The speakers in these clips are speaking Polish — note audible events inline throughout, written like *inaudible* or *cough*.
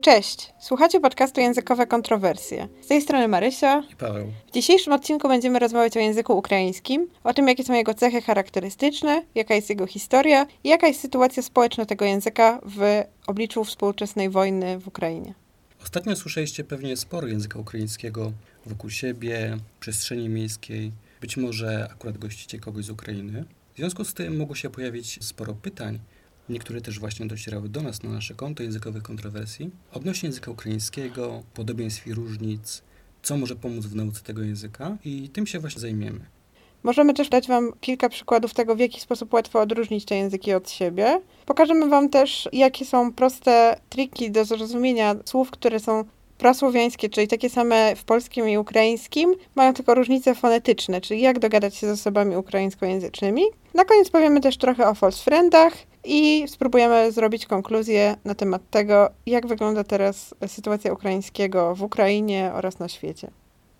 Cześć, słuchacie podcastu Językowe Kontrowersje. Z tej strony Marysia. I Paweł. W dzisiejszym odcinku będziemy rozmawiać o języku ukraińskim, o tym, jakie są jego cechy charakterystyczne, jaka jest jego historia i jaka jest sytuacja społeczna tego języka w obliczu współczesnej wojny w Ukrainie. Ostatnio słyszeliście pewnie sporo języka ukraińskiego wokół siebie, w przestrzeni miejskiej. Być może akurat gościcie kogoś z Ukrainy. W związku z tym mogło się pojawić sporo pytań, Niektóre też właśnie docierały do nas na nasze konto językowych kontrowersji odnośnie języka ukraińskiego, podobieństw i różnic, co może pomóc w nauce tego języka i tym się właśnie zajmiemy. Możemy też dać Wam kilka przykładów tego, w jaki sposób łatwo odróżnić te języki od siebie. Pokażemy Wam też, jakie są proste triki do zrozumienia słów, które są prasłowiańskie, czyli takie same w polskim i ukraińskim, mają tylko różnice fonetyczne, czyli jak dogadać się z osobami ukraińskojęzycznymi. Na koniec powiemy też trochę o false friendach i spróbujemy zrobić konkluzję na temat tego, jak wygląda teraz sytuacja ukraińskiego w Ukrainie oraz na świecie.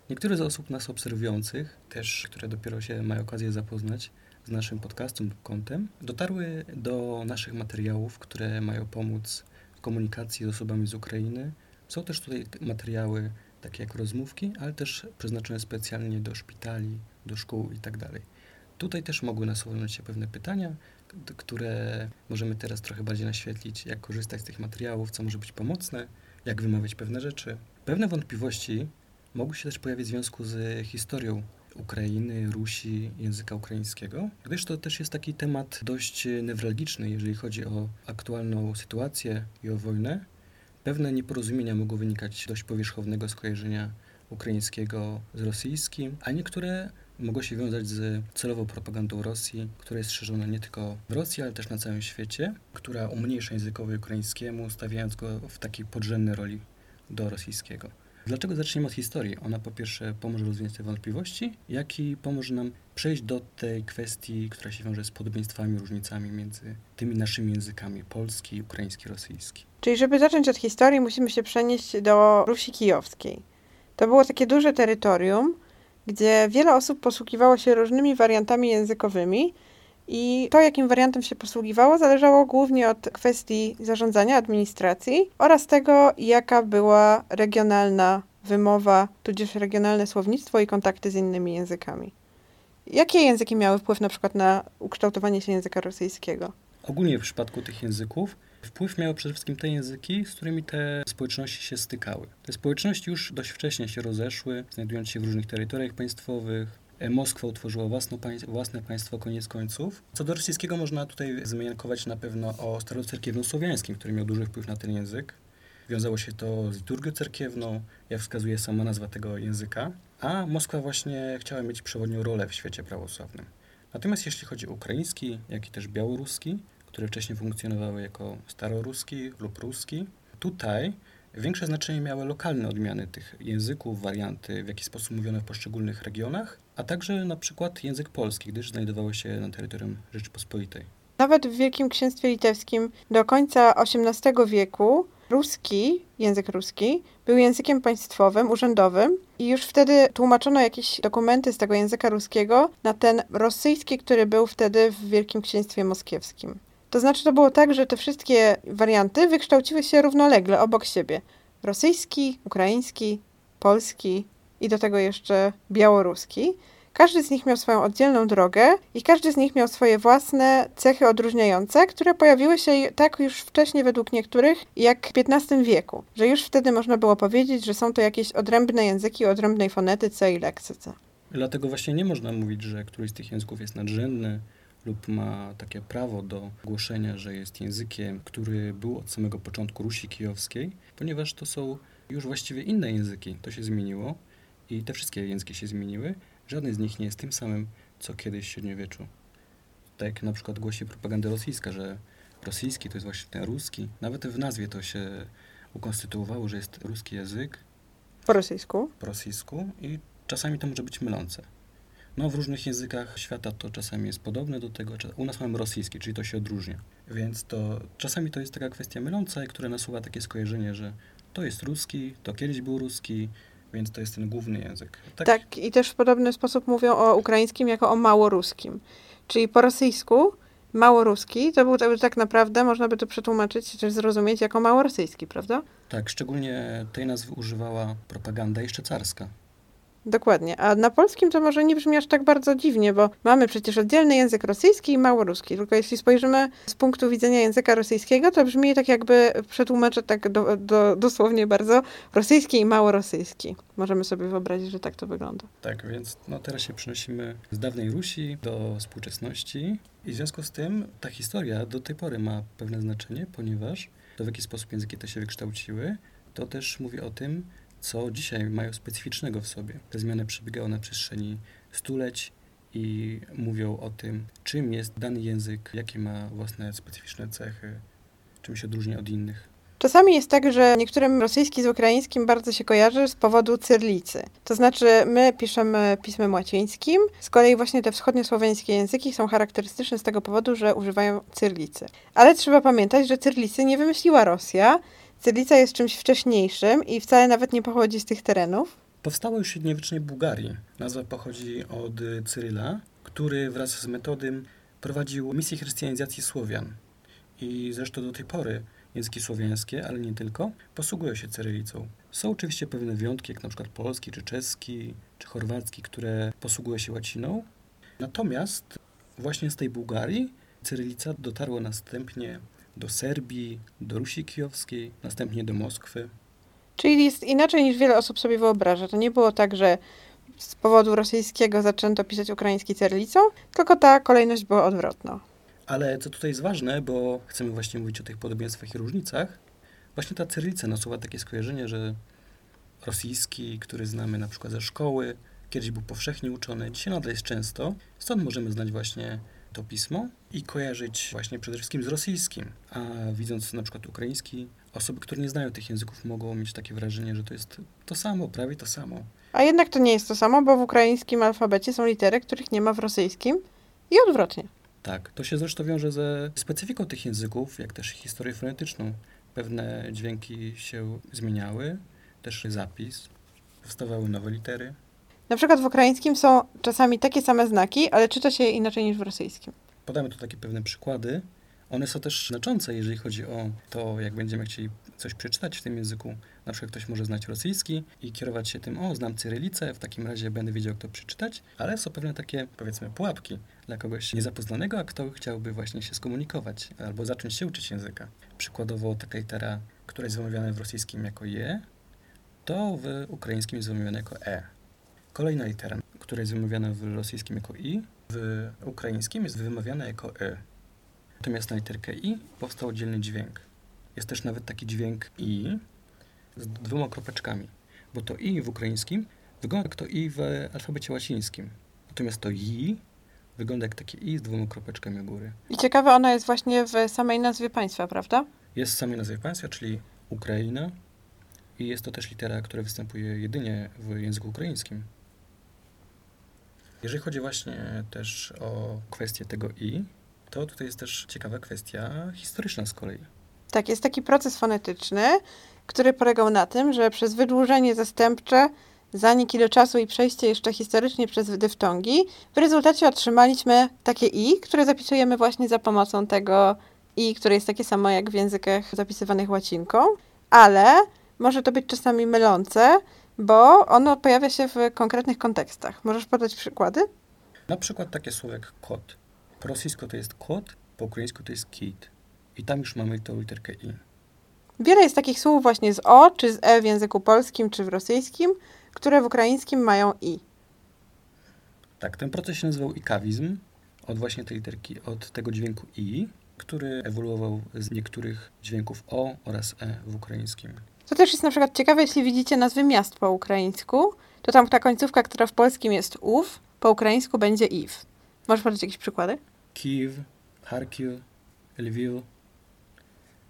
Niektóre z osób nas obserwujących, też które dopiero się mają okazję zapoznać z naszym podcastem lub kontem, dotarły do naszych materiałów, które mają pomóc w komunikacji z osobami z Ukrainy. Są też tutaj materiały takie jak rozmówki, ale też przeznaczone specjalnie do szpitali, do szkół itd. Tak tutaj też mogły nasuwać się pewne pytania, które możemy teraz trochę bardziej naświetlić, jak korzystać z tych materiałów, co może być pomocne, jak wymawiać pewne rzeczy. Pewne wątpliwości mogły się też pojawić w związku z historią Ukrainy, Rusi, języka ukraińskiego, gdyż to też jest taki temat dość newralgiczny, jeżeli chodzi o aktualną sytuację i o wojnę. Pewne nieporozumienia mogą wynikać dość powierzchownego skojarzenia ukraińskiego z rosyjskim, a niektóre mogło się wiązać z celową propagandą Rosji, która jest szerzona nie tylko w Rosji, ale też na całym świecie, która umniejsza językowi ukraińskiemu, stawiając go w takiej podrzędnej roli do rosyjskiego. Dlaczego zaczniemy od historii? Ona po pierwsze pomoże rozwiązać te wątpliwości, jak i pomoże nam przejść do tej kwestii, która się wiąże z podobieństwami, różnicami między tymi naszymi językami polski, ukraiński, rosyjski. Czyli żeby zacząć od historii, musimy się przenieść do Rusi Kijowskiej. To było takie duże terytorium, gdzie wiele osób posługiwało się różnymi wariantami językowymi i to, jakim wariantem się posługiwało, zależało głównie od kwestii zarządzania, administracji oraz tego, jaka była regionalna wymowa, tudzież regionalne słownictwo i kontakty z innymi językami. Jakie języki miały wpływ na przykład na ukształtowanie się języka rosyjskiego? Ogólnie w przypadku tych języków Wpływ miały przede wszystkim te języki, z którymi te społeczności się stykały. Te społeczności już dość wcześnie się rozeszły, znajdując się w różnych terytoriach państwowych. E, Moskwa utworzyła własne, własne państwo koniec końców. Co do rosyjskiego można tutaj zmiankować na pewno o starocerkiewno-słowiańskim, który miał duży wpływ na ten język. Wiązało się to z liturgią cerkiewną, jak wskazuje sama nazwa tego języka, a Moskwa właśnie chciała mieć przewodnią rolę w świecie prawosławnym. Natomiast jeśli chodzi o ukraiński, jak i też białoruski, które wcześniej funkcjonowały jako staroruski lub ruski. Tutaj większe znaczenie miały lokalne odmiany tych języków, warianty, w jaki sposób mówione w poszczególnych regionach, a także na przykład język polski, gdyż znajdowały się na terytorium Rzeczypospolitej. Nawet w Wielkim Księstwie Litewskim do końca XVIII wieku ruski, język ruski, był językiem państwowym, urzędowym i już wtedy tłumaczono jakieś dokumenty z tego języka ruskiego na ten rosyjski, który był wtedy w Wielkim Księstwie Moskiewskim. To znaczy, to było tak, że te wszystkie warianty wykształciły się równolegle obok siebie. Rosyjski, ukraiński, polski i do tego jeszcze białoruski. Każdy z nich miał swoją oddzielną drogę i każdy z nich miał swoje własne cechy odróżniające, które pojawiły się tak już wcześniej według niektórych, jak w XV wieku, że już wtedy można było powiedzieć, że są to jakieś odrębne języki o odrębnej fonetyce i leksyce. Dlatego właśnie nie można mówić, że któryś z tych języków jest nadrzędny, lub ma takie prawo do głoszenia, że jest językiem, który był od samego początku Rusi Kijowskiej, ponieważ to są już właściwie inne języki. To się zmieniło i te wszystkie języki się zmieniły. Żaden z nich nie jest tym samym, co kiedyś w średniowieczu. Tak jak na przykład głosi propaganda rosyjska, że rosyjski to jest właśnie ten ruski. Nawet w nazwie to się ukonstytuowało, że jest ruski język. Po rosyjsku. Po rosyjsku i czasami to może być mylące. No, w różnych językach świata to czasami jest podobne do tego. U nas mamy rosyjski, czyli to się odróżnia. Więc to czasami to jest taka kwestia myląca, która nasuwa takie skojarzenie, że to jest ruski, to kiedyś był ruski, więc to jest ten główny język. Tak, tak i też w podobny sposób mówią o ukraińskim jako o małoruskim. Czyli po rosyjsku małoruski, to był tak naprawdę, można by to przetłumaczyć, czy zrozumieć jako małorosyjski, prawda? Tak, szczególnie tej nazwy używała propaganda jeszcze carska. Dokładnie. A na polskim to może nie brzmi aż tak bardzo dziwnie, bo mamy przecież oddzielny język rosyjski i małoruski. Tylko jeśli spojrzymy z punktu widzenia języka rosyjskiego, to brzmi tak jakby, przetłumaczę tak do, do, dosłownie bardzo, rosyjski i małorosyjski. Możemy sobie wyobrazić, że tak to wygląda. Tak, więc no teraz się przenosimy z dawnej Rusi do współczesności i w związku z tym ta historia do tej pory ma pewne znaczenie, ponieważ to w jaki sposób języki te się wykształciły, to też mówi o tym, co dzisiaj mają specyficznego w sobie. Te zmiany przebiegały na przestrzeni stuleć i mówią o tym, czym jest dany język, jakie ma własne specyficzne cechy, czym się odróżnia od innych. Czasami jest tak, że niektórym rosyjski z ukraińskim bardzo się kojarzy z powodu cyrlicy. To znaczy, my piszemy pismem łacińskim, z kolei właśnie te wschodniosłowiańskie języki są charakterystyczne z tego powodu, że używają cyrlicy. Ale trzeba pamiętać, że cyrlicy nie wymyśliła Rosja, Cyrylica jest czymś wcześniejszym i wcale nawet nie pochodzi z tych terenów. Powstała już w średniowiecznej Bułgarii. Nazwa pochodzi od Cyryla, który wraz z Metodym prowadził misję chrystianizacji Słowian. I zresztą do tej pory języki słowiańskie, ale nie tylko, posługują się cyrylicą. Są oczywiście pewne wyjątki, jak na przykład polski, czy czeski, czy chorwacki, które posługują się łaciną. Natomiast właśnie z tej Bułgarii cyrylica dotarła następnie do Serbii, do Rusi Kijowskiej, następnie do Moskwy. Czyli jest inaczej niż wiele osób sobie wyobraża. To nie było tak, że z powodu rosyjskiego zaczęto pisać ukraiński cyrylicą, tylko ta kolejność była odwrotna. Ale co tutaj jest ważne, bo chcemy właśnie mówić o tych podobieństwach i różnicach, właśnie ta cyrylica nasuwa takie skojarzenie, że rosyjski, który znamy na przykład ze szkoły, kiedyś był powszechnie uczony, dzisiaj nadal jest często. Stąd możemy znać właśnie to pismo i kojarzyć właśnie przede wszystkim z rosyjskim. A widząc na przykład ukraiński, osoby, które nie znają tych języków, mogą mieć takie wrażenie, że to jest to samo, prawie to samo. A jednak to nie jest to samo, bo w ukraińskim alfabecie są litery, których nie ma w rosyjskim i odwrotnie. Tak, to się zresztą wiąże ze specyfiką tych języków, jak też historię fonetyczną. Pewne dźwięki się zmieniały, też zapis, powstawały nowe litery. Na przykład w ukraińskim są czasami takie same znaki, ale czyta się je inaczej niż w rosyjskim. Podamy tu takie pewne przykłady. One są też znaczące, jeżeli chodzi o to, jak będziemy chcieli coś przeczytać w tym języku. Na przykład ktoś może znać rosyjski i kierować się tym, o, znam cyrylicę, w takim razie będę wiedział, jak to przeczytać, ale są pewne takie, powiedzmy, pułapki dla kogoś niezapoznanego, a kto chciałby właśnie się skomunikować albo zacząć się uczyć języka. Przykładowo taka litera, która jest wymawiana w rosyjskim jako je, to w ukraińskim jest wymawiana jako e. Kolejna litera, która jest wymawiana w rosyjskim jako i, w ukraińskim jest wymawiana jako e. Natomiast na literkę i powstał oddzielny dźwięk. Jest też nawet taki dźwięk i z dwoma kropeczkami, bo to i w ukraińskim wygląda jak to i w alfabecie łacińskim. Natomiast to i wygląda jak takie i z dwoma kropeczkami u góry. I ciekawe, ona jest właśnie w samej nazwie państwa, prawda? Jest w samej nazwie państwa, czyli Ukraina i jest to też litera, która występuje jedynie w języku ukraińskim. Jeżeli chodzi właśnie też o kwestię tego i, to tutaj jest też ciekawa kwestia historyczna z kolei. Tak, jest taki proces fonetyczny, który polegał na tym, że przez wydłużenie zastępcze, zanik ile czasu i przejście jeszcze historycznie przez dyftongi, w rezultacie otrzymaliśmy takie i, które zapisujemy właśnie za pomocą tego i, które jest takie samo jak w językach zapisywanych łacinką, ale może to być czasami mylące, bo ono pojawia się w konkretnych kontekstach. Możesz podać przykłady? Na przykład takie słowo jak kot. Po rosyjsku to jest kot, po ukraińsku to jest kit. I tam już mamy tą literkę i. Wiele jest takich słów właśnie z o czy z e w języku polskim czy w rosyjskim, które w ukraińskim mają i. Tak, ten proces się nazywał ikawizm, od właśnie tej literki, od tego dźwięku i, który ewoluował z niektórych dźwięków o oraz e w ukraińskim. To też jest na przykład ciekawe, jeśli widzicie nazwy miast po ukraińsku, to tam ta końcówka, która w polskim jest ów, po ukraińsku będzie iw. Możesz podać jakieś przykłady? Kijów, Charkiw, Lwiw.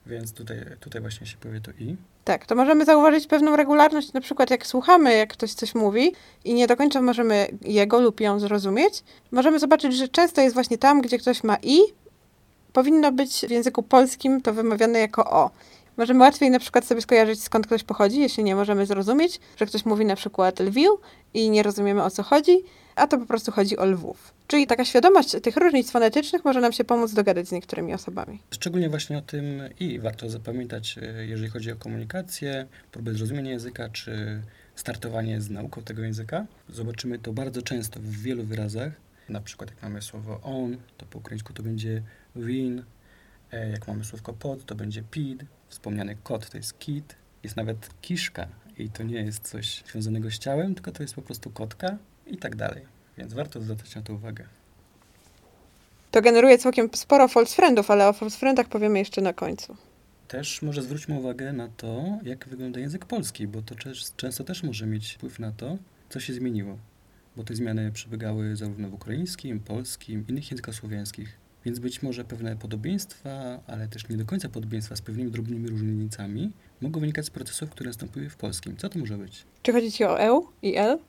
Więc tutaj, tutaj właśnie się powie to i. Tak, to możemy zauważyć pewną regularność, na przykład jak słuchamy, jak ktoś coś mówi i nie do końca możemy jego lub ją zrozumieć, możemy zobaczyć, że często jest właśnie tam, gdzie ktoś ma i, powinno być w języku polskim to wymawiane jako o. Możemy łatwiej na przykład sobie skojarzyć, skąd ktoś pochodzi, jeśli nie możemy zrozumieć, że ktoś mówi na przykład Lwiw i nie rozumiemy o co chodzi, a to po prostu chodzi o Lwów. Czyli taka świadomość tych różnic fonetycznych może nam się pomóc dogadać z niektórymi osobami. Szczególnie właśnie o tym i warto zapamiętać, e, jeżeli chodzi o komunikację, próbę zrozumienia języka, czy startowanie z nauką tego języka. Zobaczymy to bardzo często w wielu wyrazach. Na przykład jak mamy słowo on, to po ukraińsku to będzie win. E, jak mamy słówko pod, to będzie pid. Wspomniany kot to jest kit. Jest nawet kiszka i to nie jest coś związanego z ciałem, tylko to jest po prostu kotka i tak dalej. Więc warto zwracać na to uwagę. To generuje całkiem sporo false friendów, ale o false friendach powiemy jeszcze na końcu. Też może zwróćmy uwagę na to, jak wygląda język polski, bo to często też może mieć wpływ na to, co się zmieniło. Bo te zmiany przebiegały zarówno w ukraińskim, polskim, innych językach słowiańskich. Więc być może pewne podobieństwa, ale też nie do końca podobieństwa z pewnymi drobnymi różnicami mogą wynikać z procesów, które nastąpiły w polskim. Co to może być? Czy chodzi ci o E i L?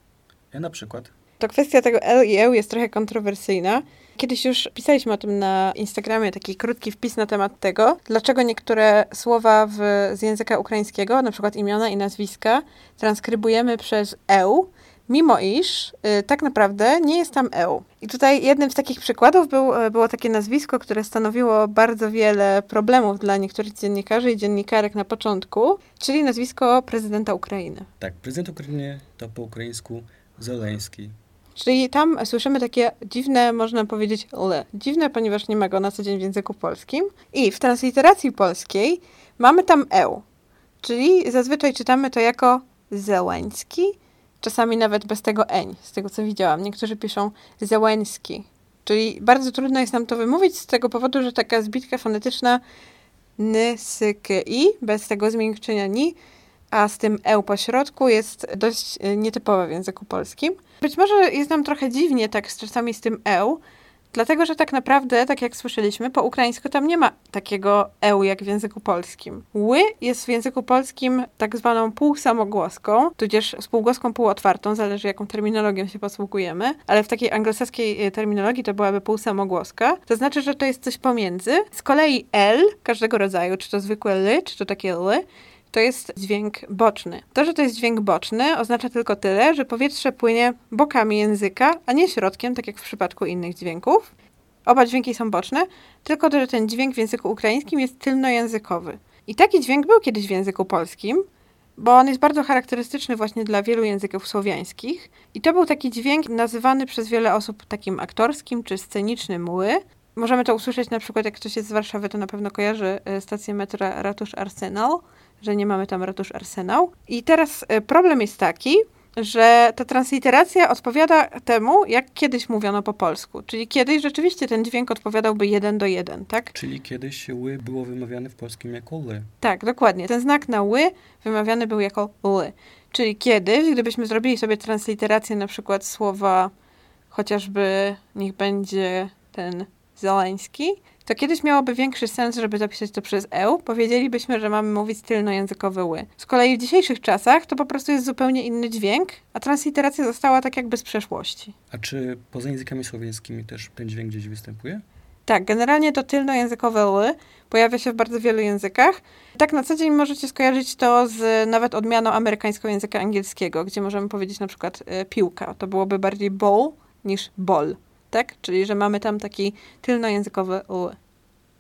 Ja na przykład. To kwestia tego L i E jest trochę kontrowersyjna. Kiedyś już pisaliśmy o tym na Instagramie, taki krótki wpis na temat tego, dlaczego niektóre słowa w, z języka ukraińskiego, na przykład imiona i nazwiska, transkrybujemy przez EU, mimo iż y, tak naprawdę nie jest tam EU. I tutaj jednym z takich przykładów był, y, było takie nazwisko, które stanowiło bardzo wiele problemów dla niektórych dziennikarzy i dziennikarek na początku, czyli nazwisko prezydenta Ukrainy. Tak, prezydent Ukrainy to po ukraińsku Zeleński. Czyli tam słyszymy takie dziwne, można powiedzieć, le. Dziwne, ponieważ nie ma go na co dzień w języku polskim. I w transliteracji polskiej mamy tam EU. Czyli zazwyczaj czytamy to jako Zełański, czasami nawet bez tego eń, z tego co widziałam. Niektórzy piszą Zełęski. Czyli bardzo trudno jest nam to wymówić z tego powodu, że taka zbitka fonetyczna n, s, k, i, bez tego zmiękczenia ni, a z tym e po środku jest dość e, nietypowe w języku polskim. Być może jest nam trochę dziwnie tak z czasami z tym e, dlatego że tak naprawdę, tak jak słyszeliśmy, po ukraińsku tam nie ma takiego e jak w języku polskim. Ły jest w języku polskim tak zwaną półsamogłoską, tudzież spółgłoską półotwartą, zależy jaką terminologią się posługujemy, ale w takiej anglosaskiej e, terminologii to byłaby półsamogłoska. To znaczy, że to jest coś pomiędzy. Z kolei L każdego rodzaju, czy to zwykłe ly, czy to takie ly, to jest dźwięk boczny. To, że to jest dźwięk boczny, oznacza tylko tyle, że powietrze płynie bokami języka, a nie środkiem, tak jak w przypadku innych dźwięków. Oba dźwięki są boczne, tylko to, że ten dźwięk w języku ukraińskim jest tylnojęzykowy. I taki dźwięk był kiedyś w języku polskim, bo on jest bardzo charakterystyczny właśnie dla wielu języków słowiańskich. I to był taki dźwięk nazywany przez wiele osób takim aktorskim czy scenicznym ły. Możemy to usłyszeć na przykład, jak ktoś jest z Warszawy, to na pewno kojarzy e, stację metra Ratusz Arsenal że nie mamy tam ratusz Arsenał. I teraz e, problem jest taki, że ta transliteracja odpowiada temu, jak kiedyś mówiono po polsku. Czyli kiedyś rzeczywiście ten dźwięk odpowiadałby jeden do jeden, tak? Czyli kiedyś ły było wymawiane w polskim jako ly. Tak, dokładnie. Ten znak na ły wymawiany był jako ly. Czyli kiedyś, gdybyśmy zrobili sobie transliterację na przykład słowa chociażby, niech będzie ten Zeleński, to kiedyś miałoby większy sens, żeby zapisać to przez EU. Powiedzielibyśmy, że mamy mówić tylnojęzykowy ły. Z kolei w dzisiejszych czasach to po prostu jest zupełnie inny dźwięk, a transliteracja została tak jakby z przeszłości. A czy poza językami słowiańskimi też ten dźwięk gdzieś występuje? Tak, generalnie to tylnojęzykowe ły pojawia się w bardzo wielu językach. Tak na co dzień możecie skojarzyć to z nawet odmianą amerykańskiego języka angielskiego, gdzie możemy powiedzieć na przykład y, piłka. To byłoby bardziej bowl niż ball tak? Czyli, że mamy tam taki tylnojęzykowy u.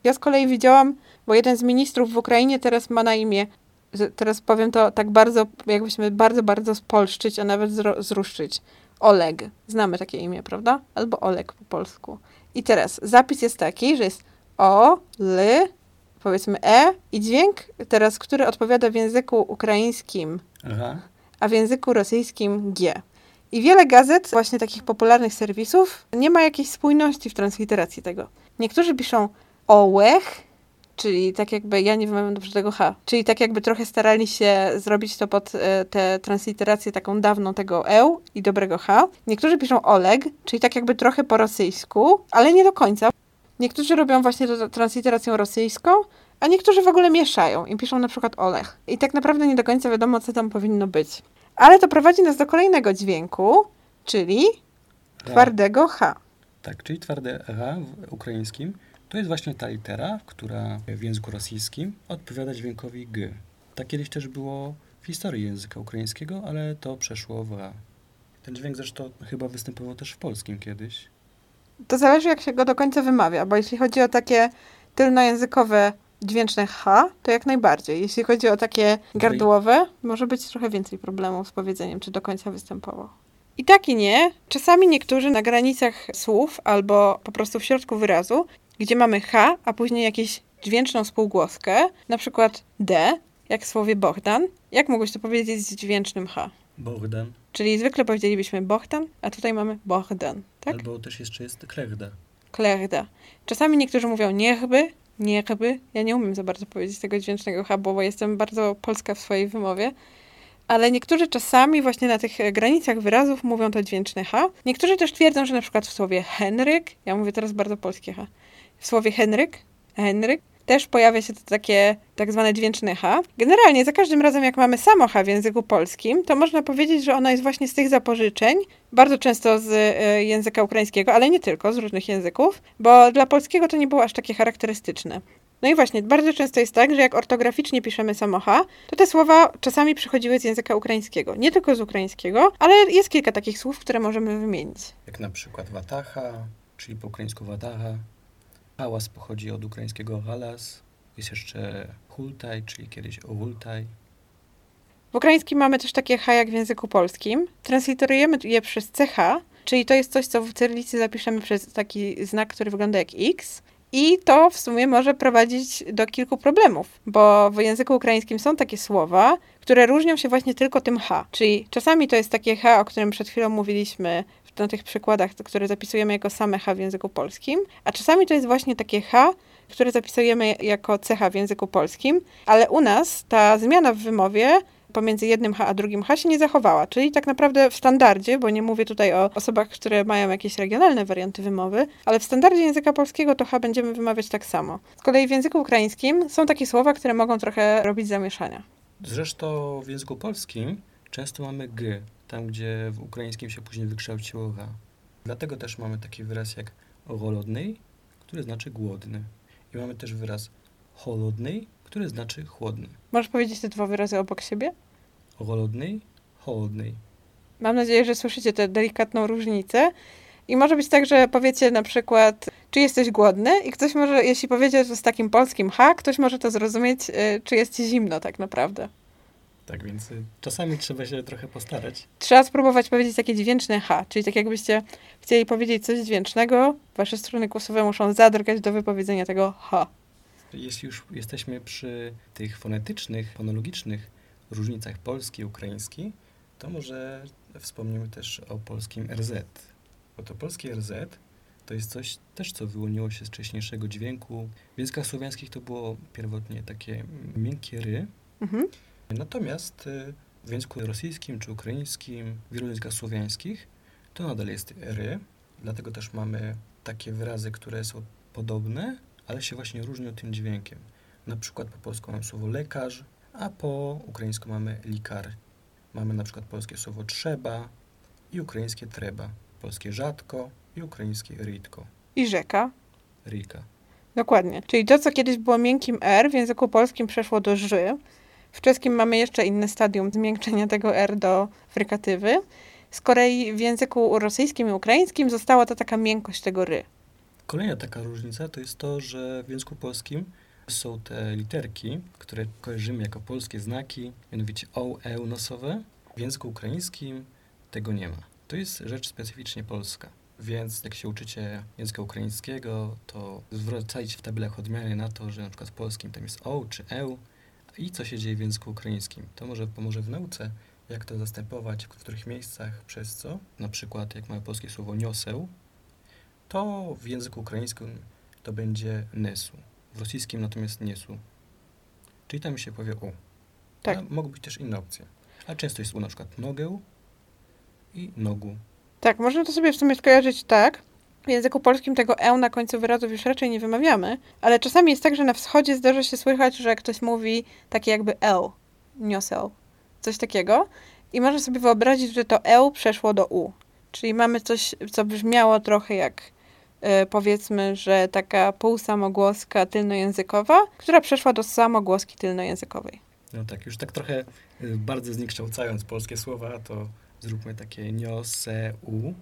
Ja z kolei widziałam, bo jeden z ministrów w Ukrainie teraz ma na imię, teraz powiem to tak bardzo, jakbyśmy bardzo, bardzo spolszczyć, a nawet zruszczyć. Oleg. Znamy takie imię, prawda? Albo Oleg po polsku. I teraz zapis jest taki, że jest O, L, powiedzmy E i dźwięk teraz, który odpowiada w języku ukraińskim, Aha. a w języku rosyjskim G. I wiele gazet, właśnie takich popularnych serwisów, nie ma jakiejś spójności w transliteracji tego. Niektórzy piszą ołech, czyli tak jakby, ja nie wymawiam dobrze tego H, czyli tak jakby trochę starali się zrobić to pod e, tę transliterację taką dawną tego eł i dobrego H. Niektórzy piszą Oleg, czyli tak jakby trochę po rosyjsku, ale nie do końca. Niektórzy robią właśnie to transliteracją rosyjską, a niektórzy w ogóle mieszają i piszą na przykład Olech. I tak naprawdę nie do końca wiadomo, co tam powinno być. Ale to prowadzi nas do kolejnego dźwięku, czyli twardego H. Tak, czyli twarde H w ukraińskim To jest właśnie ta litera, która w języku rosyjskim odpowiada dźwiękowi G. Tak kiedyś też było w historii języka ukraińskiego, ale to przeszło w A. Ten dźwięk zresztą chyba występował też w polskim kiedyś. To zależy, jak się go do końca wymawia, bo jeśli chodzi o takie tylnojęzykowe dźwięczne H, to jak najbardziej. Jeśli chodzi o takie gardłowe, może być trochę więcej problemów z powiedzeniem, czy do końca występował. I tak i nie. Czasami niektórzy na granicach słów albo po prostu w środku wyrazu, gdzie mamy H, a później jakieś dźwięczną spółgłoskę, na przykład D, jak w słowie Bohdan. Jak mogłeś to powiedzieć z dźwięcznym H? Bohdan. Czyli zwykle powiedzielibyśmy Bohdan, a tutaj mamy Bohdan, tak? Albo też jeszcze jest Klerda. Klerda. Czasami niektórzy mówią niechby, niechby. Ja nie umiem za bardzo powiedzieć tego dźwięcznego H, bo jestem bardzo polska w swojej wymowie. Ale niektórzy czasami właśnie na tych granicach wyrazów mówią to dźwięczne H. Niektórzy też twierdzą, że na przykład w słowie Henryk, ja mówię teraz bardzo polskie H, w słowie Henryk, Henryk, też pojawia się to takie tak zwane dźwięczne H. Generalnie za każdym razem, jak mamy samo H w języku polskim, to można powiedzieć, że ono jest właśnie z tych zapożyczeń, bardzo często z y, języka ukraińskiego, ale nie tylko, z różnych języków, bo dla polskiego to nie było aż takie charakterystyczne. No i właśnie, bardzo często jest tak, że jak ortograficznie piszemy samo H, to te słowa czasami przychodziły z języka ukraińskiego. Nie tylko z ukraińskiego, ale jest kilka takich słów, które możemy wymienić. Jak na przykład watacha, czyli po ukraińsku watacha, Hałas pochodzi od ukraińskiego halas. Jest jeszcze hultaj, czyli kiedyś owultaj. W ukraińskim mamy też takie H jak w języku polskim. Transliterujemy je przez CH, czyli to jest coś, co w cyrylicy zapiszemy przez taki znak, który wygląda jak X. I to w sumie może prowadzić do kilku problemów, bo w języku ukraińskim są takie słowa, które różnią się właśnie tylko tym H. Czyli czasami to jest takie H, o którym przed chwilą mówiliśmy na tych przykładach, które zapisujemy jako same H w języku polskim, a czasami to jest właśnie takie H, które zapisujemy jako cecha w języku polskim, ale u nas ta zmiana w wymowie pomiędzy jednym H a drugim H się nie zachowała. Czyli tak naprawdę w standardzie, bo nie mówię tutaj o osobach, które mają jakieś regionalne warianty wymowy, ale w standardzie języka polskiego to H będziemy wymawiać tak samo. Z kolei w języku ukraińskim są takie słowa, które mogą trochę robić zamieszania. Zresztą w języku polskim często mamy G, tam gdzie w ukraińskim się później wykształciło ra. Dlatego też mamy taki wyraz jak rolodny, który znaczy głodny. I mamy też wyraz holodny, który znaczy chłodny. Możesz powiedzieć te dwa wyrazy obok siebie? Rolodny, holodny. Mam nadzieję, że słyszycie tę delikatną różnicę. I może być tak, że powiecie na przykład, czy jesteś głodny, i ktoś może, jeśli powiedzieć to z takim polskim ha, ktoś może to zrozumieć, y, czy jest ci zimno tak naprawdę. Tak więc y, czasami trzeba się trochę postarać. Trzeba spróbować powiedzieć takie dźwięczne H, czyli tak jakbyście chcieli powiedzieć coś dźwięcznego, wasze struny głosowe muszą zadrgać do wypowiedzenia tego H. Jeśli już jesteśmy przy tych fonetycznych, fonologicznych różnicach polski i ukraiński, to może wspomnimy też o polskim RZ. Bo to polskie RZ to jest coś też, co wyłoniło się z wcześniejszego dźwięku. W językach słowiańskich to było pierwotnie takie miękkie ry, mhm. Natomiast y, w języku rosyjskim czy ukraińskim, w wielu językach słowiańskich, to nadal jest ry, dlatego też mamy takie wyrazy, które są podobne, ale się właśnie różnią tym dźwiękiem. Na przykład po polsku mamy słowo lekarz, a po ukraińsku mamy likar. Mamy na przykład polskie słowo trzeba i ukraińskie treba. Polskie rzadko i ukraińskie rytko. I rzeka. Rika. Dokładnie. Czyli to, co kiedyś było miękkim R, w języku polskim przeszło do ży, w czeskim mamy jeszcze inne stadium zmiękczenia tego R do frykatywy. Z kolei w języku rosyjskim i ukraińskim została to taka miękkość tego ry. Kolejna taka różnica to jest to, że w języku polskim są te literki, które kojarzymy jako polskie znaki, mianowicie O, E nosowe. W języku ukraińskim tego nie ma. To jest rzecz specyficznie polska. Więc jak się uczycie języka ukraińskiego, to zwracajcie w tabelach odmiany na to, że na przykład w polskim tam jest O czy E, i co się dzieje w języku ukraińskim. To może pomoże w nauce, jak to zastępować, w których miejscach, przez co. Na przykład, jak mamy polskie słowo nioseł, to w języku ukraińskim to będzie nesu. W rosyjskim natomiast niesu. Czyli tam się powie u. Tak. Ale mogą być też inne opcje. A często jest u na przykład nogę i nogu. Tak, można to sobie w sumie skojarzyć tak, w języku polskim tego e na końcu wyrazów już raczej nie wymawiamy, ale czasami jest tak, że na wschodzie zdarza się słychać, że ktoś mówi takie jakby l, niosel, coś takiego. I można sobie wyobrazić, że to l przeszło do u. Czyli mamy coś, co brzmiało trochę jak e, powiedzmy, że taka półsamogłoska tylnojęzykowa, która przeszła do samogłoski tylnojęzykowej. No tak, już tak trochę y, bardzo zniekształcając polskie słowa, to zróbmy takie nio, se, u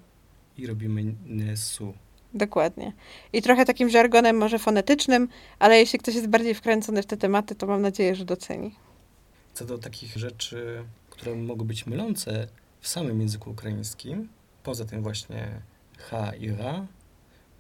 i robimy nesu. Dokładnie. I trochę takim żargonem może fonetycznym, ale jeśli ktoś jest bardziej wkręcony w te tematy, to mam nadzieję, że doceni. Co do takich rzeczy, które mogą być mylące w samym języku ukraińskim, poza tym właśnie ha i ra,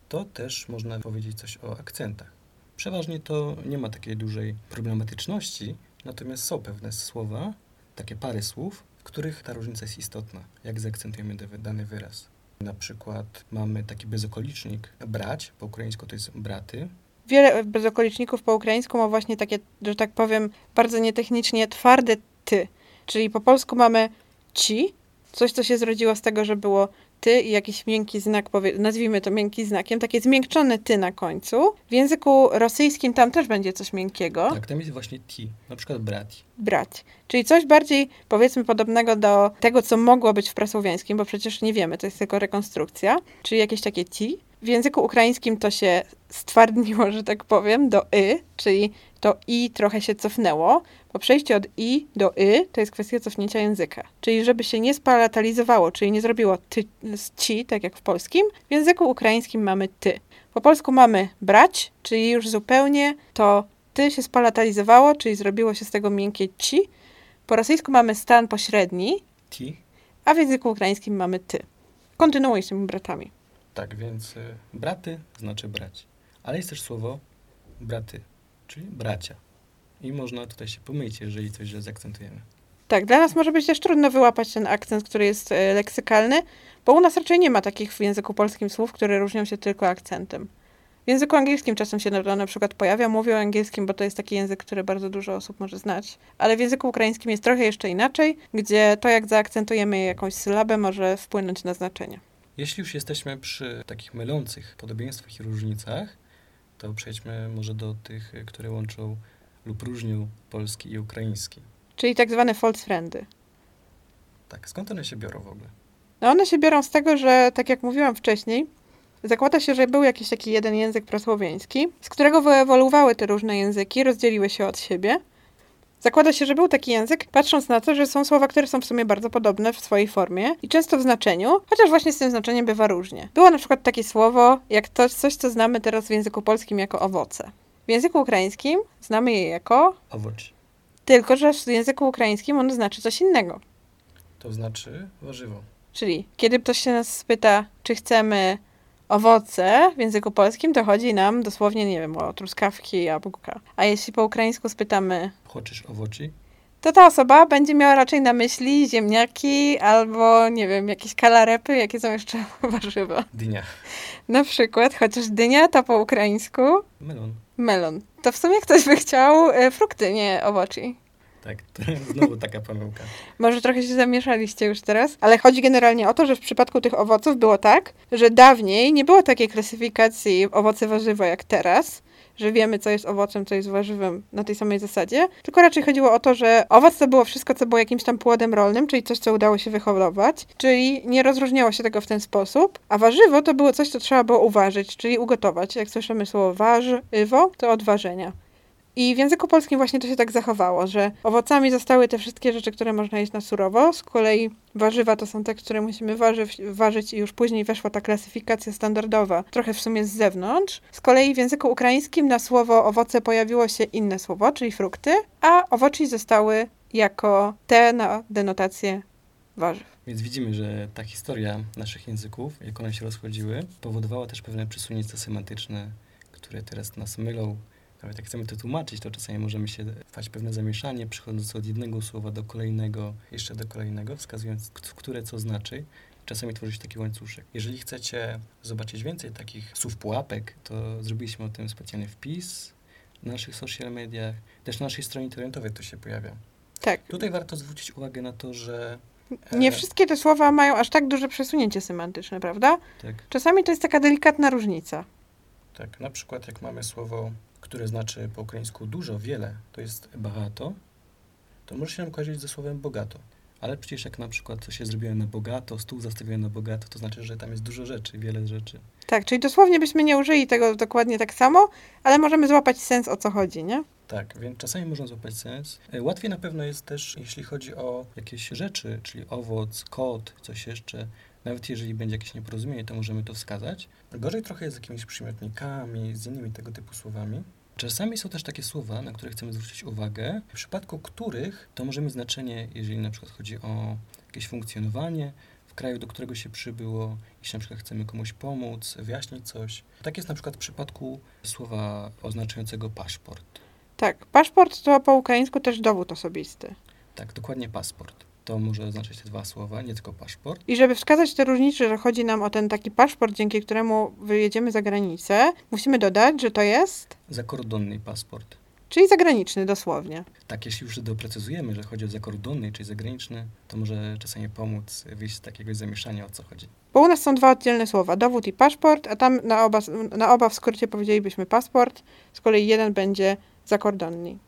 to też można powiedzieć coś o akcentach. Przeważnie to nie ma takiej dużej problematyczności, natomiast są pewne słowa, takie pary słów, w których ta różnica jest istotna, jak zaakcentujemy dany wyraz. Na przykład mamy taki bezokolicznik brać, po ukraińsku to jest braty. Wiele bezokoliczników po ukraińsku ma właśnie takie, że tak powiem, bardzo nietechnicznie twarde ty. Czyli po polsku mamy ci, coś, co się zrodziło z tego, że było ty i jakiś miękki znak, nazwijmy to miękki znakiem, takie zmiękczone ty na końcu. W języku rosyjskim tam też będzie coś miękkiego. Tak, tam jest właśnie ti, na przykład brati. Brać. Czyli coś bardziej, powiedzmy, podobnego do tego, co mogło być w prasłowiańskim, bo przecież nie wiemy, to jest tylko rekonstrukcja. Czyli jakieś takie ti. W języku ukraińskim to się stwardniło, że tak powiem, do y, czyli to i trochę się cofnęło. Po przejściu od i do y to jest kwestia cofnięcia języka. Czyli żeby się nie spalatalizowało, czyli nie zrobiło ty z ci, tak jak w polskim, w języku ukraińskim mamy ty. Po polsku mamy brać, czyli już zupełnie to ty się spalatalizowało, czyli zrobiło się z tego miękkie ci. Po rosyjsku mamy stan pośredni, ti, a w języku ukraińskim mamy ty. Kontynuuj z tymi bratami. Tak, więc y, braty znaczy brać. Ale jest też słowo braty, czyli bracia. I można tutaj się pomylić, jeżeli coś źle zaakcentujemy. Tak, dla nas może być też trudno wyłapać ten akcent, który jest e, leksykalny, bo u nas raczej nie ma takich w języku polskim słów, które różnią się tylko akcentem. W języku angielskim czasem się na, na przykład pojawia, mówię o angielskim, bo to jest taki język, który bardzo dużo osób może znać. Ale w języku ukraińskim jest trochę jeszcze inaczej, gdzie to, jak zaakcentujemy jakąś sylabę, może wpłynąć na znaczenie. Jeśli już jesteśmy przy takich mylących podobieństwach i różnicach, to przejdźmy może do tych, które łączą lub różnią polski i ukraiński. Czyli tak zwane false friendy. Tak, skąd one się biorą w ogóle? No one się biorą z tego, że tak jak mówiłam wcześniej, zakłada się, że był jakiś taki jeden język prasłowiański, z którego wyewoluowały te różne języki, rozdzieliły się od siebie. Zakłada się, że był taki język, patrząc na to, że są słowa, które są w sumie bardzo podobne w swojej formie i często w znaczeniu, chociaż właśnie z tym znaczeniem bywa różnie. Było na przykład takie słowo, jak to, coś, co znamy teraz w języku polskim jako owoce. W języku ukraińskim znamy je jako owoc. Tylko, że w języku ukraińskim ono znaczy coś innego. To znaczy warzywo. Czyli kiedy ktoś się nas spyta, czy chcemy owoce w języku polskim, to chodzi nam dosłownie, nie wiem, o truskawki, jabłka. A jeśli po ukraińsku spytamy... Chodzisz owoci? To ta osoba będzie miała raczej na myśli ziemniaki albo, nie wiem, jakieś kalarepy, jakie są jeszcze *laughs* warzywa. Dynia. Na przykład, chociaż dynia to po ukraińsku... Melon. Melon. To w sumie ktoś by chciał e, frukty, nie owoci. Tak, to *laughs* znowu taka pomyłka. Może trochę się zamieszaliście już teraz, ale chodzi generalnie o to, że w przypadku tych owoców było tak, że dawniej nie było takiej klasyfikacji owoce warzywa jak teraz, że wiemy, co jest owocem, co jest warzywem na tej samej zasadzie, tylko raczej chodziło o to, że owoc to było wszystko, co było jakimś tam płodem rolnym, czyli coś, co udało się wyhodować, czyli nie rozróżniało się tego w ten sposób, a warzywo to było coś, co trzeba było uważyć, czyli ugotować. Jak słyszymy słowo warzywo, to od ważenia. I w języku polskim właśnie to się tak zachowało, że owocami zostały te wszystkie rzeczy, które można jeść na surowo. Z kolei warzywa to są te, które musimy ważyć, ważyć i już później weszła ta klasyfikacja standardowa, trochę w sumie z zewnątrz. Z kolei w języku ukraińskim na słowo owoce pojawiło się inne słowo, czyli frukty, a owoci zostały jako te na denotację warzyw. Więc widzimy, że ta historia naszych języków, jak one się rozchodziły, powodowała też pewne przesunięcia semantyczne, które teraz nas mylą nawet jak chcemy to tłumaczyć, to czasami możemy się wpaść pewne zamieszanie, przechodząc od jednego słowa do kolejnego, jeszcze do kolejnego, wskazując, które co znaczy. Czasami tworzy się taki łańcuszek. Jeżeli chcecie zobaczyć więcej takich słów pułapek, to zrobiliśmy o tym specjalny wpis na naszych social mediach, też na naszej stronie internetowej to się pojawia. Tak. Tutaj warto zwrócić uwagę na to, że nie wszystkie te słowa mają aż tak duże przesunięcie semantyczne, prawda? Tak. Czasami to jest taka delikatna różnica. Tak, na przykład jak mamy słowo które znaczy po ukraińsku dużo, wiele, to jest bagato, to może się nam kojarzyć ze słowem bogato. Ale przecież jak na przykład coś się zrobiło na bogato, stół zastawiony na bogato, to znaczy, że tam jest dużo rzeczy, wiele rzeczy. Tak, czyli dosłownie byśmy nie użyli tego dokładnie tak samo, ale możemy złapać sens o co chodzi, nie? Tak, więc czasami można złapać sens. E, łatwiej na pewno jest też, jeśli chodzi o jakieś rzeczy, czyli owoc, kot, coś jeszcze. Nawet jeżeli będzie jakieś nieporozumienie, to możemy to wskazać. Gorzej trochę jest z jakimiś przymiotnikami, z innymi tego typu słowami. Czasami są też takie słowa, na które chcemy zwrócić uwagę, w przypadku których to może mieć znaczenie, jeżeli na przykład chodzi o jakieś funkcjonowanie w kraju, do którego się przybyło, jeśli na przykład chcemy komuś pomóc, wyjaśnić coś. Tak jest na przykład w przypadku słowa oznaczającego paszport. Tak, paszport to po ukraińsku też dowód osobisty. Tak, dokładnie paszport. To może oznaczać te dwa słowa, nie tylko paszport. I żeby wskazać te różnice, że chodzi nam o ten taki paszport, dzięki któremu wyjedziemy za granicę, musimy dodać, że to jest... Zakordonny paszport. Czyli zagraniczny dosłownie. Tak, jeśli już doprecyzujemy, że chodzi o zakordonny, czyli zagraniczny, to może czasami pomóc wyjść z takiego zamieszania, o co chodzi. Bo u nas są dwa oddzielne słowa, dowód i paszport, a tam na oba, na oba w skrócie powiedzielibyśmy paszport, z kolei jeden będzie zakordonni.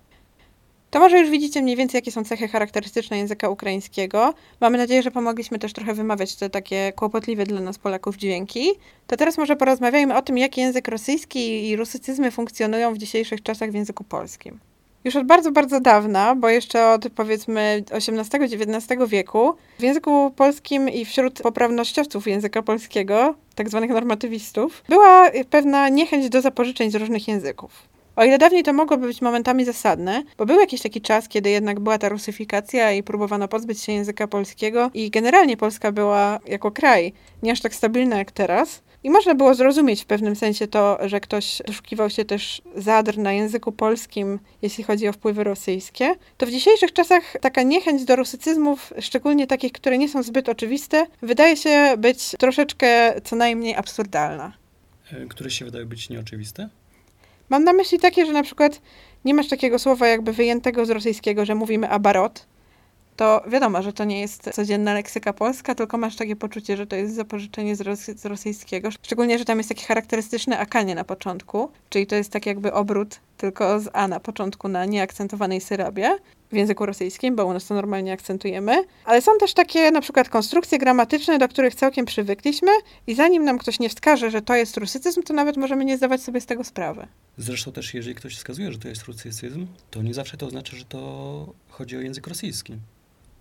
To może już widzicie mniej więcej, jakie są cechy charakterystyczne języka ukraińskiego. Mamy nadzieję, że pomogliśmy też trochę wymawiać te takie kłopotliwe dla nas Polaków dźwięki. To teraz może porozmawiajmy o tym, jak język rosyjski i rusycyzmy funkcjonują w dzisiejszych czasach w języku polskim. Już od bardzo, bardzo dawna, bo jeszcze od powiedzmy XVIII-XIX wieku, w języku polskim i wśród poprawnościowców języka polskiego, tak zwanych normatywistów, była pewna niechęć do zapożyczeń z różnych języków. O ile dawniej to mogłoby być momentami zasadne, bo był jakiś taki czas, kiedy jednak była ta rusyfikacja i próbowano pozbyć się języka polskiego i generalnie Polska była jako kraj nie aż tak stabilna jak teraz. I można było zrozumieć w pewnym sensie to, że ktoś doszukiwał się też zadr na języku polskim, jeśli chodzi o wpływy rosyjskie. To w dzisiejszych czasach taka niechęć do rusycyzmów, szczególnie takich, które nie są zbyt oczywiste, wydaje się być troszeczkę co najmniej absurdalna. E, które się wydają być nieoczywiste? Mam na myśli takie, że na przykład nie masz takiego słowa jakby wyjętego z rosyjskiego, że mówimy abarot, to wiadomo, że to nie jest codzienna leksyka polska, tylko masz takie poczucie, że to jest zapożyczenie z, ros z rosyjskiego. Szczególnie, że tam jest taki charakterystyczny akanie na początku, czyli to jest tak jakby obrót tylko z a na początku na nieakcentowanej syrabie w języku rosyjskim, bo u nas to normalnie akcentujemy, ale są też takie na przykład konstrukcje gramatyczne, do których całkiem przywykliśmy i zanim nam ktoś nie wskaże, że to jest rusycyzm, to nawet możemy nie zdawać sobie z tego sprawy. Zresztą też jeżeli ktoś wskazuje, że to jest rusycyzm, to nie zawsze to oznacza, że to chodzi o język rosyjski.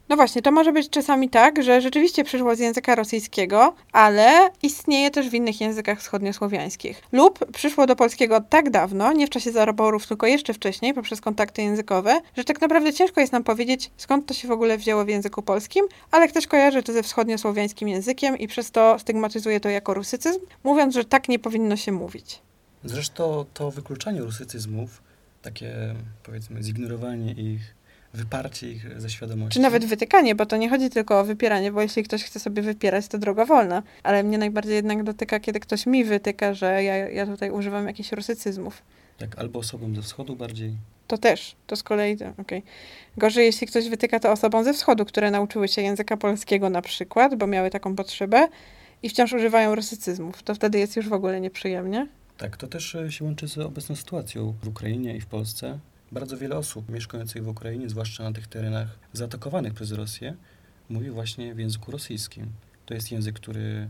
No właśnie, to może być czasami tak, że rzeczywiście przyszło z języka rosyjskiego, ale istnieje też w innych językach wschodniosłowiańskich. Lub przyszło do polskiego tak dawno, nie w czasie zaroborów, tylko jeszcze wcześniej, poprzez kontakty językowe, że tak naprawdę ciężko jest nam powiedzieć, skąd to się w ogóle wzięło w języku polskim, ale ktoś kojarzy to ze wschodniosłowiańskim językiem i przez to stygmatyzuje to jako rusycyzm, mówiąc, że tak nie powinno się mówić. Zresztą to wykluczanie rusycyzmów, takie powiedzmy zignorowanie ich, wyparcie ich ze świadomości. Czy nawet wytykanie, bo to nie chodzi tylko o wypieranie, bo jeśli ktoś chce sobie wypierać, to droga wolna. Ale mnie najbardziej jednak dotyka, kiedy ktoś mi wytyka, że ja, ja tutaj używam jakichś rusycyzmów. Tak, albo osobom ze wschodu bardziej. To też, to z kolei, okej. Okay. Gorzej, jeśli ktoś wytyka to osobom ze wschodu, które nauczyły się języka polskiego na przykład, bo miały taką potrzebę i wciąż używają rusycyzmów. To wtedy jest już w ogóle nieprzyjemnie. Tak, to też e, się łączy z obecną sytuacją w Ukrainie i w Polsce. Bardzo wiele osób mieszkających w Ukrainie, zwłaszcza na tych terenach zaatakowanych przez Rosję, mówi właśnie w języku rosyjskim. To jest język, który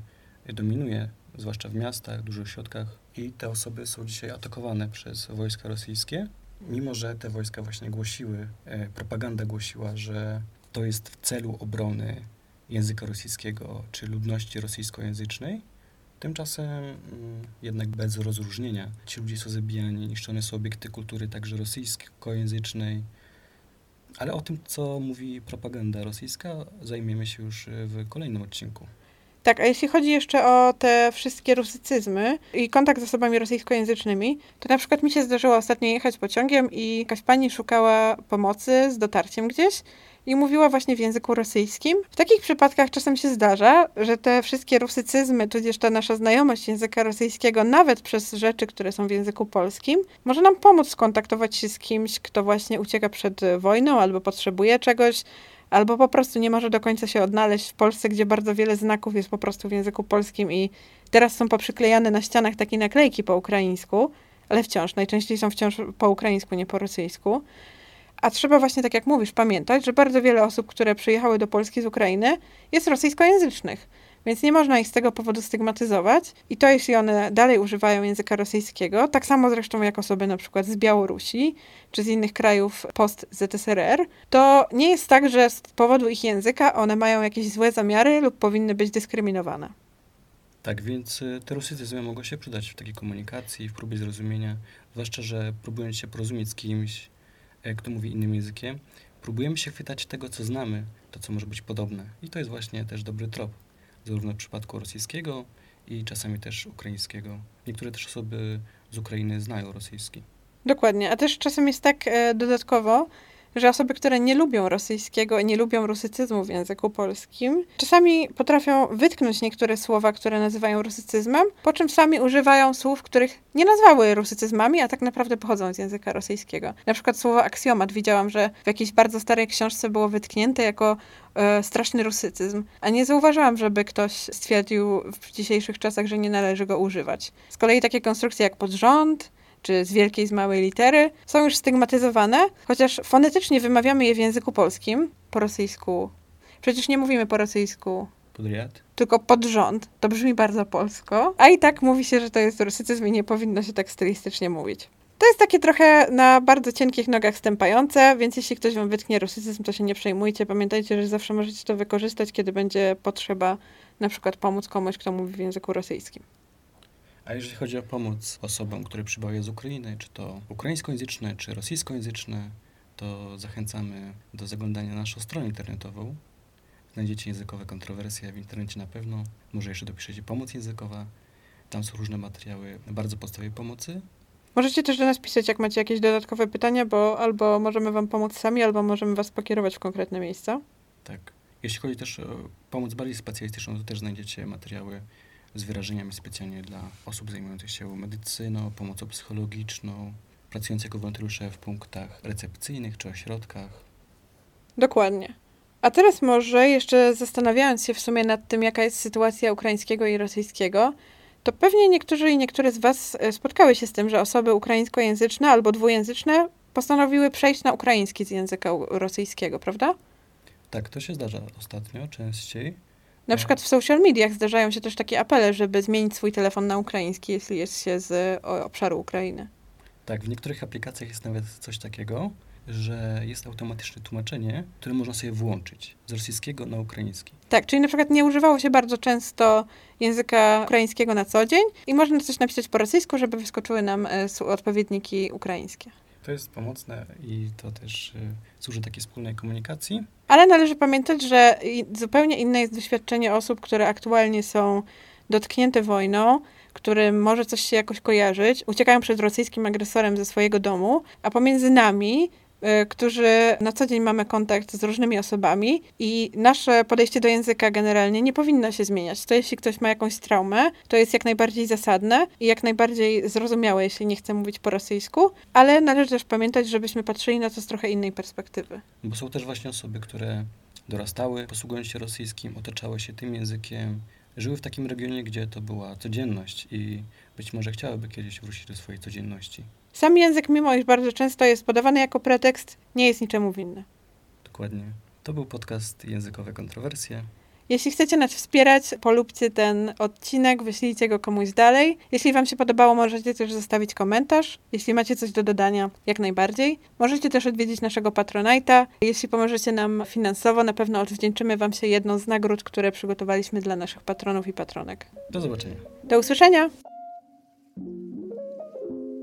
dominuje, zwłaszcza w miastach, dużych środkach i te osoby są dzisiaj atakowane przez wojska rosyjskie. Mimo, że te wojska właśnie głosiły, e, propaganda głosiła, że to jest w celu obrony języka rosyjskiego czy ludności rosyjskojęzycznej, Tymczasem mm, jednak bez rozróżnienia ci ludzie są zabijani, niszczone są obiekty kultury także rosyjskojęzycznej. Ale o tym, co mówi propaganda rosyjska, zajmiemy się już w kolejnym odcinku. Tak, a jeśli chodzi jeszcze o te wszystkie rusycyzmy i kontakt z osobami rosyjskojęzycznymi, to na przykład mi się zdarzyło ostatnio jechać pociągiem i jakaś pani szukała pomocy z dotarciem gdzieś i mówiła właśnie w języku rosyjskim. W takich przypadkach czasem się zdarza, że te wszystkie rusycyzmy, tudzież ta nasza znajomość języka rosyjskiego, nawet przez rzeczy, które są w języku polskim, może nam pomóc skontaktować się z kimś, kto właśnie ucieka przed wojną albo potrzebuje czegoś, albo po prostu nie może do końca się odnaleźć w Polsce, gdzie bardzo wiele znaków jest po prostu w języku polskim i teraz są poprzyklejane na ścianach takie naklejki po ukraińsku, ale wciąż, najczęściej są wciąż po ukraińsku, nie po rosyjsku. A trzeba właśnie, tak jak mówisz, pamiętać, że bardzo wiele osób, które przyjechały do Polski z Ukrainy, jest rosyjskojęzycznych. więc nie można ich z tego powodu stygmatyzować. I to jeśli one dalej używają języka rosyjskiego, tak samo zresztą jak osoby na przykład z Białorusi czy z innych krajów post-ZSRR, to nie jest tak, że z powodu ich języka one mają jakieś złe zamiary lub powinny być dyskryminowane. Tak, więc y, te rusycyzmy mogą się przydać w takiej komunikacji, w próbie zrozumienia, zwłaszcza, że próbując się porozumieć z kimś, e, kto mówi innym językiem, próbujemy się chwytać tego, co znamy, to, co może być podobne. I to jest właśnie też dobry trop, zarówno w przypadku rosyjskiego i czasami też ukraińskiego. Niektóre też osoby z Ukrainy znają rosyjski. Dokładnie, a też czasem jest tak e, dodatkowo, że osoby, które nie lubią rosyjskiego i nie lubią rusycyzmu w języku polskim, czasami potrafią wytknąć niektóre słowa, które nazywają rusycyzmem, po czym sami używają słów, których nie nazwały rusycyzmami, a tak naprawdę pochodzą z języka rosyjskiego. Na przykład słowo aksjomat widziałam, że w jakiejś bardzo starej książce było wytknięte jako e, straszny rusycyzm, a nie zauważyłam, żeby ktoś stwierdził w dzisiejszych czasach, że nie należy go używać. Z kolei takie konstrukcje jak podrząd, czy z wielkiej, z małej litery, są już stygmatyzowane, chociaż fonetycznie wymawiamy je w języku polskim, po rosyjsku. Przecież nie mówimy po rosyjsku. Podriad? Tylko podrząd. To brzmi bardzo polsko. A i tak mówi się, że to jest rusycyzm i nie powinno się tak stylistycznie mówić. To jest takie trochę na bardzo cienkich nogach stępające, więc jeśli ktoś wam wytknie rusycyzm, to się nie przejmujcie. Pamiętajcie, że zawsze możecie to wykorzystać, kiedy będzie potrzeba na przykład pomóc komuś, kto mówi w języku rosyjskim. A jeżeli chodzi o pomoc osobom, które przybywają z Ukrainy, czy to ukraińskojęzyczne, czy rosyjskojęzyczne, to zachęcamy do zaglądania na naszą stronę internetową. Znajdziecie językowe kontrowersje w internecie na pewno. Może jeszcze dopiszecie pomoc językowa. Tam są różne materiały bardzo podstawowej pomocy. Możecie też do nas pisać, jak macie jakieś dodatkowe pytania, bo albo możemy wam pomóc sami, albo możemy was pokierować w konkretne miejsca. Tak. Jeśli chodzi też o pomoc bardziej specjalistyczną, to też znajdziecie materiały z wyrażeniami specjalnie dla osób zajmujących się medycyną, pomocą psychologiczną, pracujących jako wolontariusze w punktach recepcyjnych czy ośrodkach. Dokładnie. A teraz może jeszcze zastanawiając się w sumie nad tym, jaka jest sytuacja ukraińskiego i rosyjskiego, to pewnie niektórzy i niektóre z Was e, spotkały się z tym, że osoby ukraińskojęzyczne albo dwujęzyczne postanowiły przejść na ukraiński z języka rosyjskiego, prawda? Tak, to się zdarza ostatnio częściej. Na przykład w social mediach zdarzają się też takie apele, żeby zmienić swój telefon na ukraiński, jeśli jest się z obszaru Ukrainy. Tak, w niektórych aplikacjach jest nawet coś takiego, że jest automatyczne tłumaczenie, które można sobie włączyć z rosyjskiego na ukraiński. Tak, czyli na przykład nie używało się bardzo często języka ukraińskiego na co dzień i można coś napisać po rosyjsku, żeby wyskoczyły nam e, odpowiedniki ukraińskie. To jest pomocne i to też y, służy takiej wspólnej komunikacji. Ale należy pamiętać, że zupełnie inne jest doświadczenie osób, które aktualnie są dotknięte wojną, którym może coś się jakoś kojarzyć, uciekają przed rosyjskim agresorem ze swojego domu, a pomiędzy nami którzy na co dzień mamy kontakt z różnymi osobami i nasze podejście do języka generalnie nie powinno się zmieniać. To jeśli ktoś ma jakąś traumę, to jest jak najbardziej zasadne i jak najbardziej zrozumiałe, jeśli nie chce mówić po rosyjsku, ale należy też pamiętać, żebyśmy patrzyli na to z trochę innej perspektywy. Bo są też właśnie osoby, które dorastały, posługując się rosyjskim, otaczały się tym językiem, żyły w takim regionie, gdzie to była codzienność i być może chciałyby kiedyś wrócić do swojej codzienności. Sam język, mimo iż bardzo często jest podawany jako pretekst, nie jest niczemu winny. Dokładnie. To był podcast Językowe Kontrowersje. Jeśli chcecie nas wspierać, polubcie ten odcinek, wyślijcie go komuś dalej. Jeśli Wam się podobało, możecie też zostawić komentarz. Jeśli macie coś do dodania, jak najbardziej. Możecie też odwiedzić naszego Patronite'a. Jeśli pomożecie nam finansowo, na pewno odwdzięczymy Wam się jedną z nagród, które przygotowaliśmy dla naszych patronów i patronek. Do zobaczenia. Do usłyszenia!